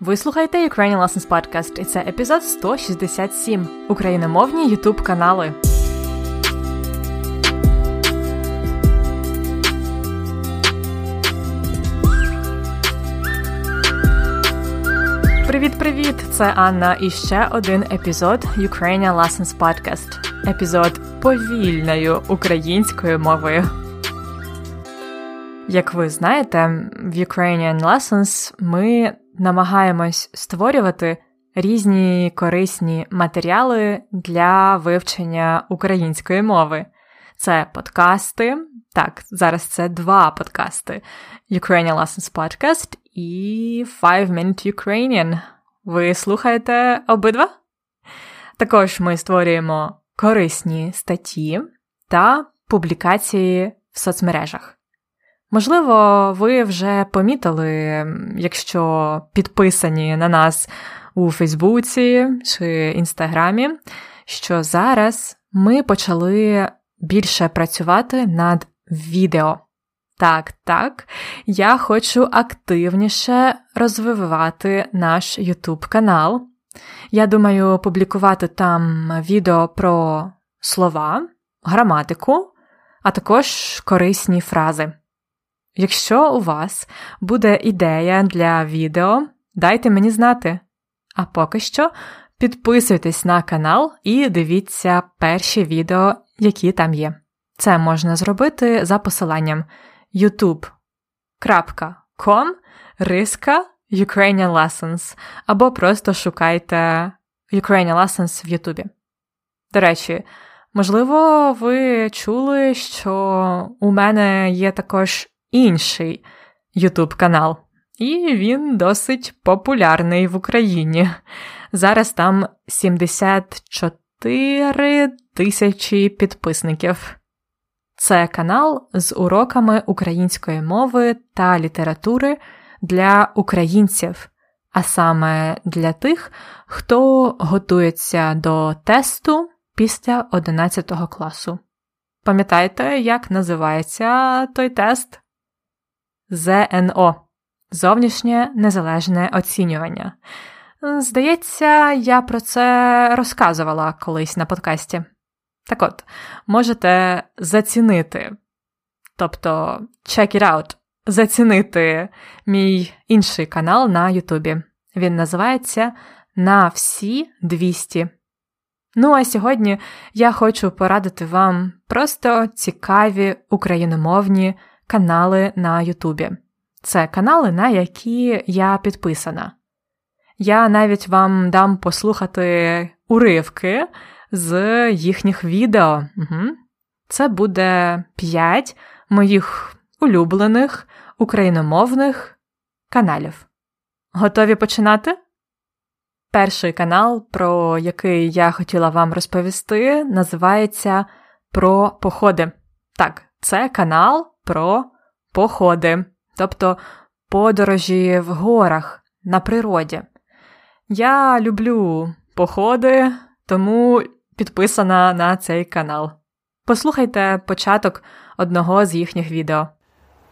Ви слухаєте Ukrainian Lessons Podcast і це епізод 167 україномовні ютуб канали. Привіт-привіт! Це Анна і ще один епізод Ukrainian Lessons Podcast. Епізод повільною українською мовою. Як ви знаєте, в Ukrainian Lessons ми намагаємось створювати різні корисні матеріали для вивчення української мови. Це подкасти. Так, зараз це два подкасти: Ukrainian Lessons Podcast і Five Minute Ukrainian. Ви слухаєте обидва? Також ми створюємо корисні статті та публікації в соцмережах. Можливо, ви вже помітили, якщо підписані на нас у Фейсбуці чи Інстаграмі, що зараз ми почали більше працювати над відео. Так, так, я хочу активніше розвивати наш YouTube канал. Я думаю, публікувати там відео про слова, граматику, а також корисні фрази. Якщо у вас буде ідея для відео, дайте мені знати. А поки що підписуйтесь на канал і дивіться перші відео, які там є. Це можна зробити за посиланням youtube.com риска Ukrainian Lessons або просто шукайте Ukrainian Lessons в Ютубі. До речі, можливо, ви чули, що у мене є також інший Ютуб канал, і він досить популярний в Україні. Зараз там 74 тисячі підписників. Це канал з уроками української мови та літератури для українців, а саме для тих, хто готується до тесту після 11 класу. Пам'ятаєте, як називається той тест? ЗНО зовнішнє незалежне оцінювання. Здається, я про це розказувала колись на подкасті. Так от, можете зацінити, тобто check it out, зацінити мій інший канал на Ютубі. Він називається На всі 200. Ну а сьогодні я хочу порадити вам просто цікаві україномовні канали на Ютубі. Це канали, на які я підписана. Я навіть вам дам послухати уривки з їхніх відео. Угу. Це буде 5 моїх улюблених україномовних каналів. Готові починати? Перший канал, про який я хотіла вам розповісти, називається Про походи. Так, це канал про походи, тобто подорожі в горах на природі. Я люблю походи, тому підписана на цей канал. Послухайте початок одного з їхніх відео.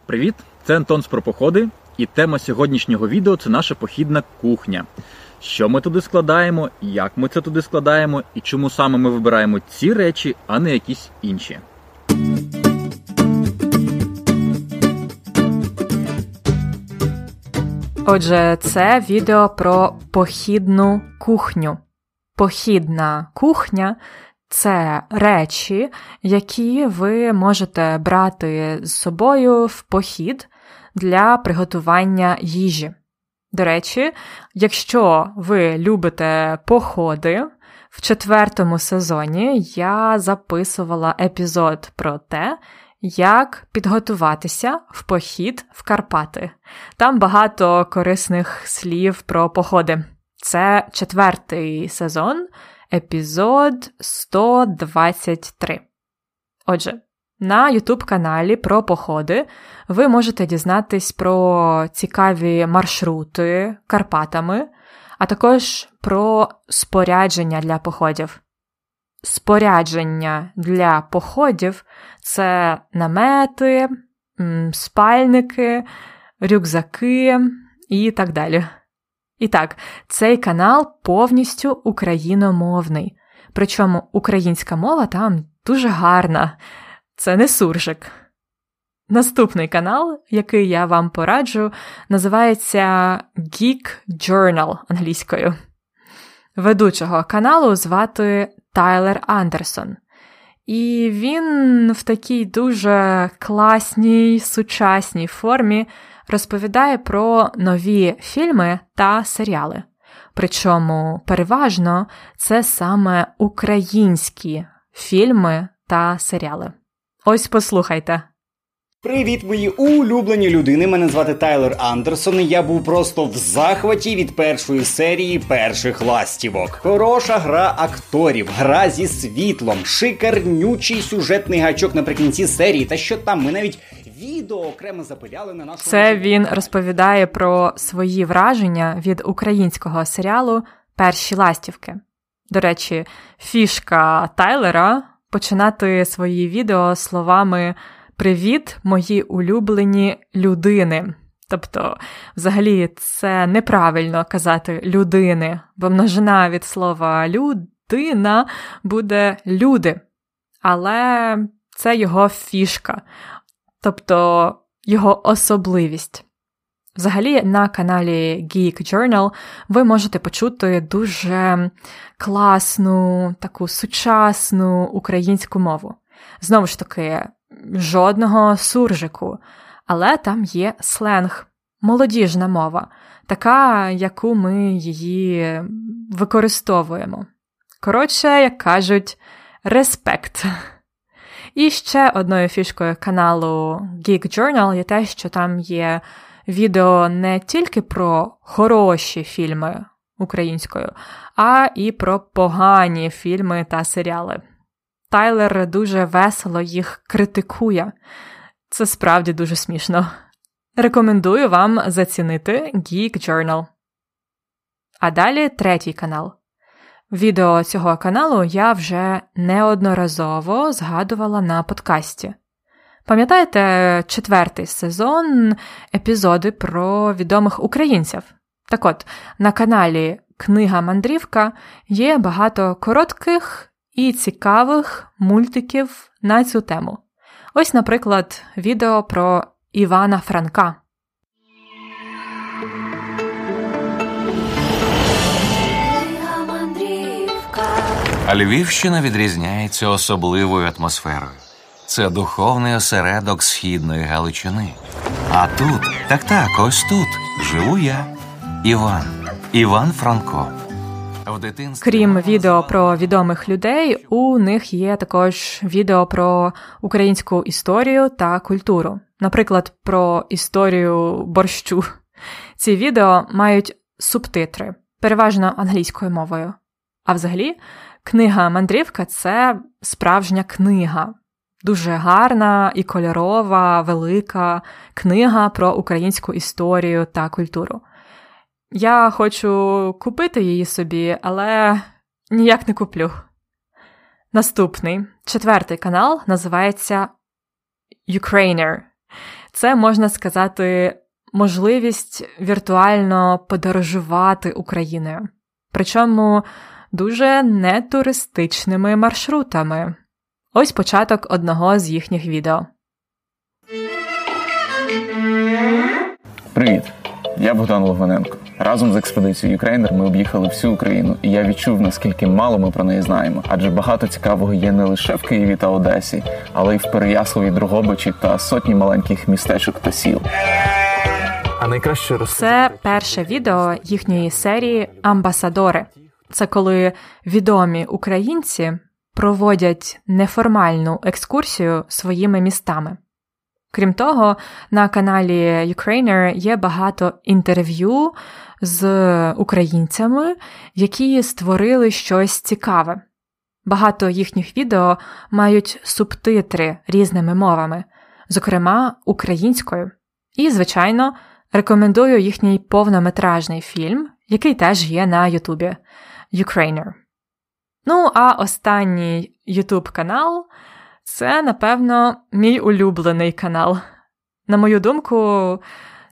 Привіт! Це Антон з про походи, і тема сьогоднішнього відео це наша похідна кухня. Що ми туди складаємо, як ми це туди складаємо, і чому саме ми вибираємо ці речі, а не якісь інші. Отже, це відео про похідну кухню. Похідна кухня це речі, які ви можете брати з собою в похід для приготування їжі. До речі, якщо ви любите походи, в четвертому сезоні я записувала епізод про те, як підготуватися в похід в Карпати. Там багато корисних слів про походи. Це четвертий сезон, епізод 123. Отже, на YouTube каналі про походи ви можете дізнатись про цікаві маршрути Карпатами, а також про спорядження для походів. Спорядження для походів це намети, спальники, рюкзаки і так далі. І так, цей канал повністю україномовний. Причому українська мова там дуже гарна, це не суржик. Наступний канал, який я вам пораджу, називається Geek Journal англійською. Ведучого каналу звати Тайлер Андерсон. І він в такій дуже класній, сучасній формі розповідає про нові фільми та серіали. Причому переважно це саме українські фільми та серіали. Ось послухайте. Привіт, мої улюблені людини. Мене звати Тайлер Андерсон. і Я був просто в захваті від першої серії перших ластівок. Хороша гра акторів, гра зі світлом, шикарнючий сюжетний гачок наприкінці серії. Та що там? Ми навіть відео окремо запиляли на нашу Це він розповідає про свої враження від українського серіалу Перші ластівки. До речі, фішка Тайлера починати свої відео словами. Привіт, мої улюблені людини. Тобто, взагалі, це неправильно казати людини, бо множина від слова людина буде люди. Але це його фішка, тобто його особливість. Взагалі, на каналі Geek Journal ви можете почути дуже класну, таку сучасну українську мову. Знову ж таки, жодного суржику, але там є сленг, молодіжна мова, така, яку ми її використовуємо. Коротше, як кажуть, респект. І ще одною фішкою каналу Geek Journal є те, що там є відео не тільки про хороші фільми українською, а і про погані фільми та серіали. Тайлер дуже весело їх критикує. Це справді дуже смішно. Рекомендую вам зацінити Geek Journal. А далі третій канал. Відео цього каналу я вже неодноразово згадувала на подкасті. Пам'ятаєте четвертий сезон епізоди про відомих українців? Так от, на каналі Книга Мандрівка є багато коротких і цікавих мультиків на цю тему. Ось, наприклад, відео про Івана Франка. А Львівщина відрізняється особливою атмосферою. Це духовний осередок східної Галичини. А тут, так так, ось тут живу я, Іван, Іван Франко. Крім відео про відомих людей, у них є також відео про українську історію та культуру, наприклад, про історію борщу. Ці відео мають субтитри, переважно англійською мовою. А взагалі, книга мандрівка це справжня книга, дуже гарна і кольорова, велика книга про українську історію та культуру. Я хочу купити її собі, але ніяк не куплю. Наступний четвертий канал називається Ukrainer. Це можна сказати можливість віртуально подорожувати Україною. Причому дуже нетуристичними маршрутами. Ось початок одного з їхніх відео. Привіт! Я Богдан Логвиненко. Разом з експедицією Ukraїner ми об'їхали всю Україну, і я відчув, наскільки мало ми про неї знаємо. Адже багато цікавого є не лише в Києві та Одесі, але й в Переяславі, Дрогобичі та сотні маленьких містечок та сіл. А найкраще Це перше відео їхньої серії Амбасадори. Це коли відомі українці проводять неформальну екскурсію своїми містами. Крім того, на каналі Ukrainer є багато інтерв'ю з українцями, які створили щось цікаве. Багато їхніх відео мають субтитри різними мовами, зокрема українською. І, звичайно, рекомендую їхній повнометражний фільм, який теж є на Ютубі Ukrainer. Ну, а останній Ютуб канал це, напевно, мій улюблений канал. На мою думку,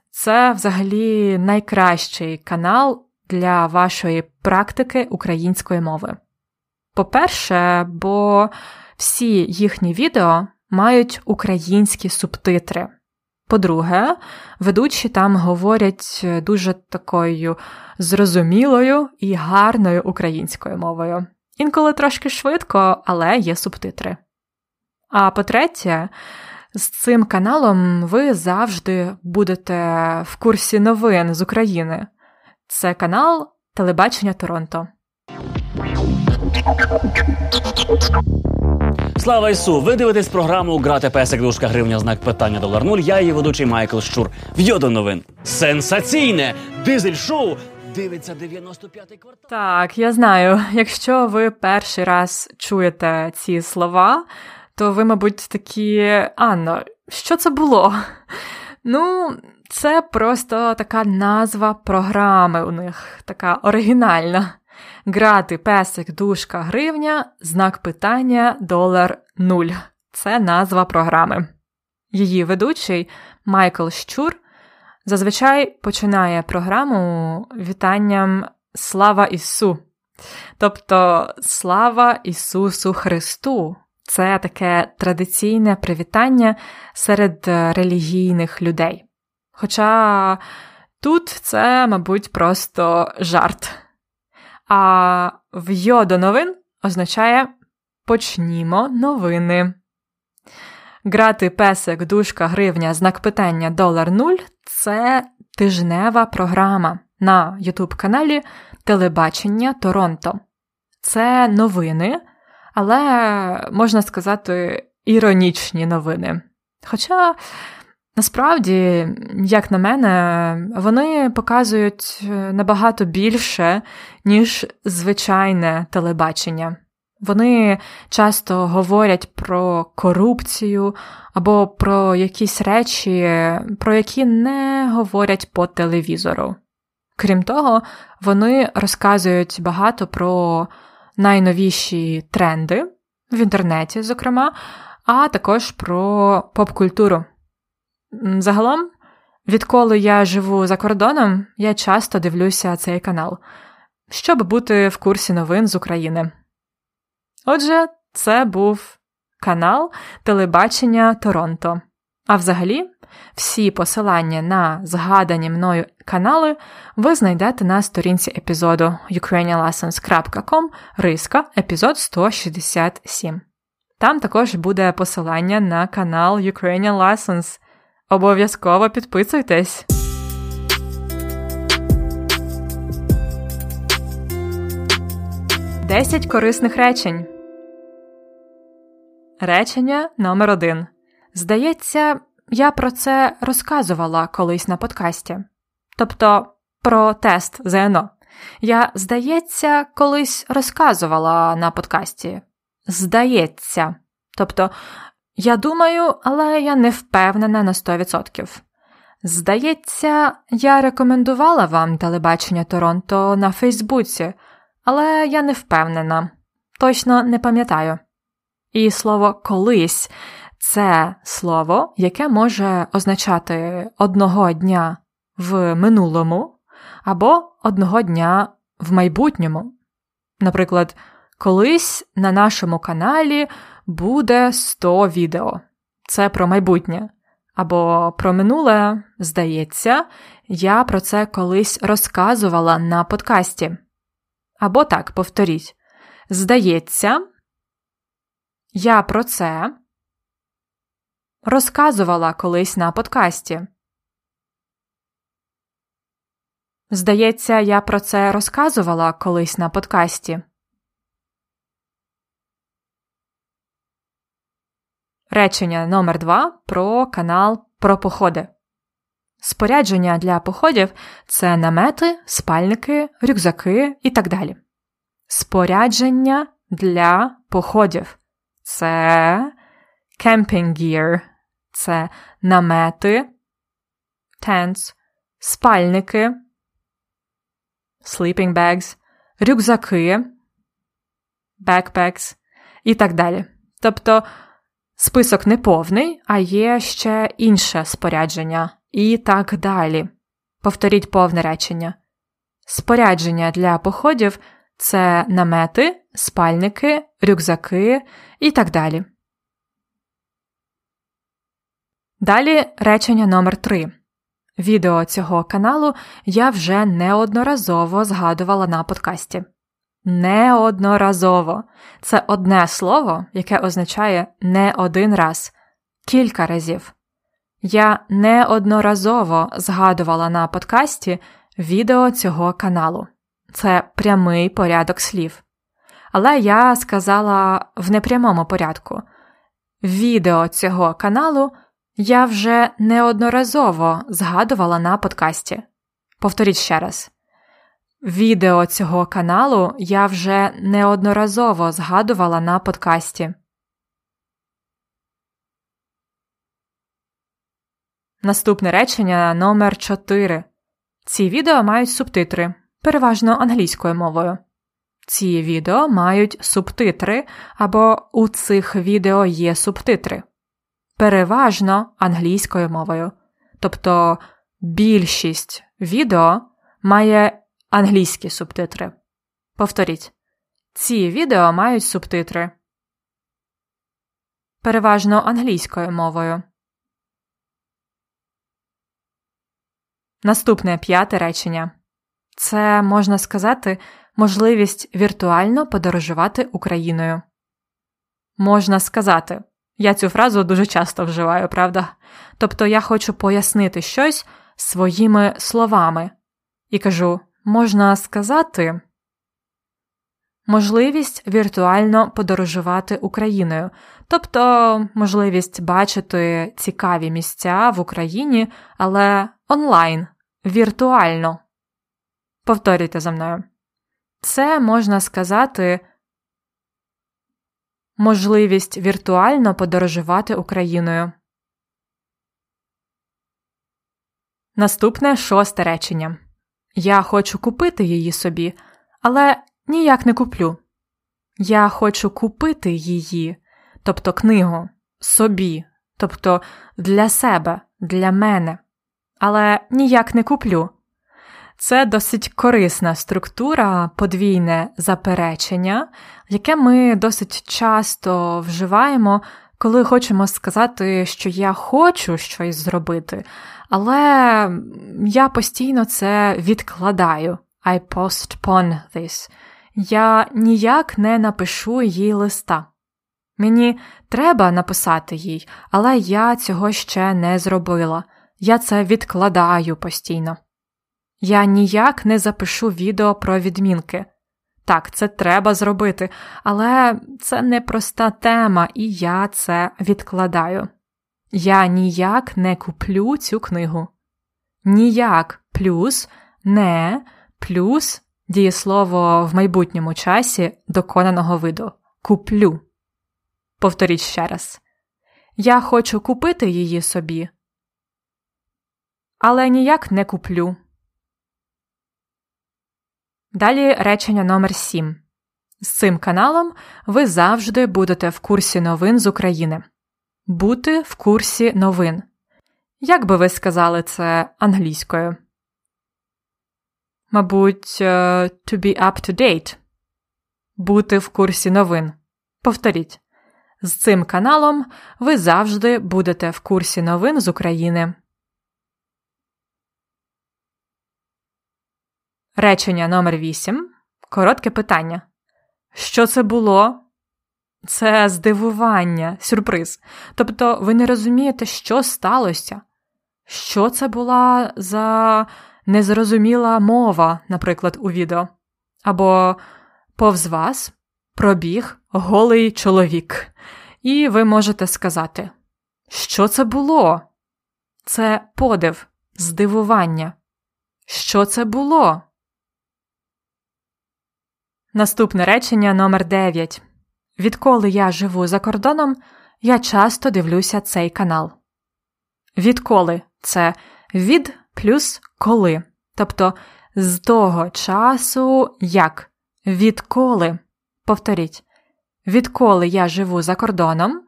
це взагалі найкращий канал для вашої практики української мови. По-перше, бо всі їхні відео мають українські субтитри. По-друге, ведучі там говорять дуже такою зрозумілою і гарною українською мовою. Інколи трошки швидко, але є субтитри. А по-третє, з цим каналом ви завжди будете в курсі новин з України. Це канал Телебачення Торонто. Слава Ісу! Ви дивитесь програму Грати песик дужка гривня знак питання долар нуль. Я її ведучий Майкл Щур. В'йо до новин. Сенсаційне! Дизель шоу дивиться 95-й квартал. Так, я знаю, якщо ви перший раз чуєте ці слова, то ви, мабуть, такі Анно, що це було? Ну, це просто така назва програми у них, така оригінальна. Грати песик, дужка, гривня, знак питання, долар нуль. Це назва програми. Її ведучий Майкл Щур зазвичай починає програму вітанням Слава Ісу. Тобто Слава Ісусу Христу. Це таке традиційне привітання серед релігійних людей. Хоча тут це, мабуть, просто жарт. А в'йо до новин означає почнімо новини. Грати песик, дужка, гривня, знак питання долар нуль це тижнева програма на Ютуб каналі Телебачення Торонто. Це новини, але можна сказати, іронічні новини. Хоча. Насправді, як на мене, вони показують набагато більше, ніж звичайне телебачення. Вони часто говорять про корупцію або про якісь речі, про які не говорять по телевізору. Крім того, вони розказують багато про найновіші тренди в інтернеті, зокрема, а також про поп-культуру. Загалом, відколи я живу за кордоном, я часто дивлюся цей канал, щоб бути в курсі новин з України. Отже, це був канал Телебачення Торонто. А взагалі, всі посилання на згадані мною канали ви знайдете на сторінці епізоду ukrainianlessons.com риска епізод 167. Там також буде посилання на канал Ukrainian Lessons. Обов'язково підписуйтесь. Десять корисних речень. Речення номер один. Здається, я про це розказувала колись на подкасті. Тобто про тест ЗНО. Я, здається, колись розказувала на подкасті. Здається. Тобто, я думаю, але я не впевнена на 100%. Здається, я рекомендувала вам телебачення Торонто на Фейсбуці, але я не впевнена, точно не пам'ятаю. І слово колись це слово, яке може означати одного дня в минулому або одного дня в майбутньому. Наприклад, колись на нашому каналі буде 100 відео. Це про майбутнє. Або про минуле, здається, я про це колись розказувала на подкасті. Або так, повторіть. Здається, я про це розказувала колись на подкасті. Здається, я про це розказувала колись на подкасті. Речення номер 2 про канал про походи. Спорядження для походів це намети, спальники, рюкзаки і так далі. Спорядження для походів це camping gear, це намети, tents, спальники, sleeping bags, рюкзаки, backpacks і так далі. Тобто Список не повний, а є ще інше спорядження, і так далі. Повторіть повне речення. Спорядження для походів це намети, спальники, рюкзаки і так далі. Далі речення номер 3 Відео цього каналу я вже неодноразово згадувала на подкасті. Неодноразово. Це одне слово, яке означає не один раз, кілька разів. Я неодноразово згадувала на подкасті відео цього каналу. Це прямий порядок слів. Але я сказала в непрямому порядку. Відео цього каналу я вже неодноразово згадувала на подкасті. Повторіть ще раз. Відео цього каналу я вже неодноразово згадувала на подкасті. Наступне речення номер 4 Ці відео мають субтитри, переважно англійською мовою. Ці відео мають субтитри або у цих відео є субтитри. Переважно англійською мовою. Тобто більшість відео має англійські субтитри. Повторіть. Ці відео мають субтитри. Переважно англійською мовою. Наступне п'яте речення це можна сказати можливість віртуально подорожувати Україною. Можна сказати. Я цю фразу дуже часто вживаю, правда? Тобто я хочу пояснити щось своїми словами і кажу можна сказати можливість віртуально подорожувати Україною, тобто можливість бачити цікаві місця в Україні, але онлайн, віртуально. Повторюйте за мною. Це можна сказати можливість віртуально подорожувати Україною. Наступне шосте речення. Я хочу купити її собі, але ніяк не куплю. Я хочу купити її, тобто книгу, собі, тобто для себе, для мене, але ніяк не куплю. Це досить корисна структура, подвійне заперечення, яке ми досить часто вживаємо, коли хочемо сказати, що я хочу щось зробити, але я постійно це відкладаю. I postpone this. Я ніяк не напишу їй листа. Мені треба написати їй, але я цього ще не зробила. Я це відкладаю постійно. Я ніяк не запишу відео про відмінки. Так, це треба зробити, але це непроста тема, і я це відкладаю. Я ніяк не куплю цю книгу. Ніяк плюс не плюс дієслово в майбутньому часі доконаного виду. Куплю. Повторіть ще раз. Я хочу купити її собі. Але ніяк не куплю. Далі речення номер 7. З цим каналом ви завжди будете в курсі новин з України. Бути в курсі новин. Як би ви сказали це англійською? Мабуть, е, to be up to date. Бути в курсі новин. Повторіть. З цим каналом ви завжди будете в курсі новин з України. Речення номер 8. Коротке питання. Що це було? Це здивування, сюрприз. Тобто ви не розумієте, що сталося? Що це була за незрозуміла мова, наприклад, у відео? Або повз вас пробіг голий чоловік. І ви можете сказати, що це було? Це подив, здивування. Що це було? Наступне речення номер 9. Відколи я живу за кордоном, я часто дивлюся цей канал. Відколи це від плюс коли. Тобто з того часу як. Відколи. Повторіть. Відколи я живу за кордоном,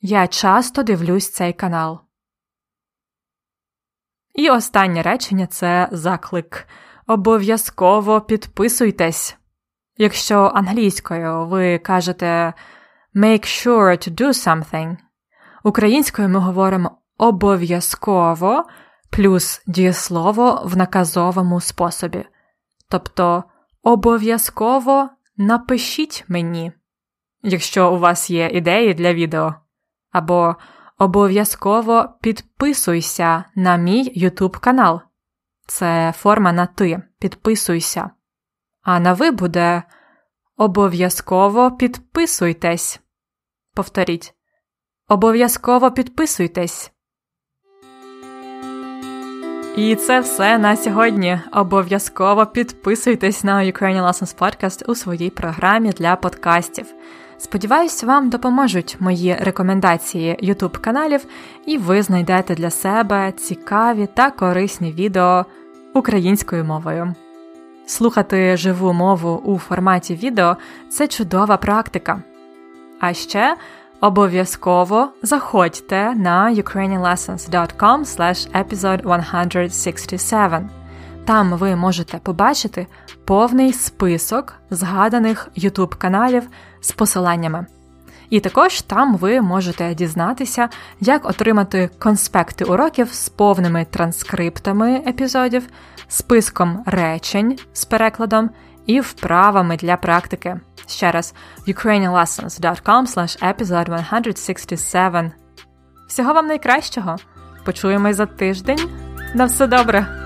я часто дивлюсь цей канал. І останнє речення це заклик. Обов'язково підписуйтесь. Якщо англійською ви кажете make sure to do something, українською ми говоримо обов'язково плюс дієслово в наказовому способі. Тобто обов'язково напишіть мені, якщо у вас є ідеї для відео, або обов'язково підписуйся на мій YouTube канал. Це форма на ти. Підписуйся. А на ви буде обов'язково підписуйтесь. Повторіть. Обов'язково підписуйтесь. І це все на сьогодні. Обов'язково підписуйтесь на Ukrainian Lessons Podcast у своїй програмі для подкастів. Сподіваюсь, вам допоможуть мої рекомендації YouTube каналів, і ви знайдете для себе цікаві та корисні відео українською мовою. Слухати живу мову у форматі відео це чудова практика. А ще обов'язково заходьте на ukrainianlessons.com episode 167. Там ви можете побачити повний список згаданих YouTube каналів з посиланнями. І також там ви можете дізнатися, як отримати конспекти уроків з повними транскриптами епізодів, списком речень з перекладом і вправами для практики. Ще раз ukrainianlessons.com episode 167. Всього вам найкращого! Почуємось за тиждень. На все добре!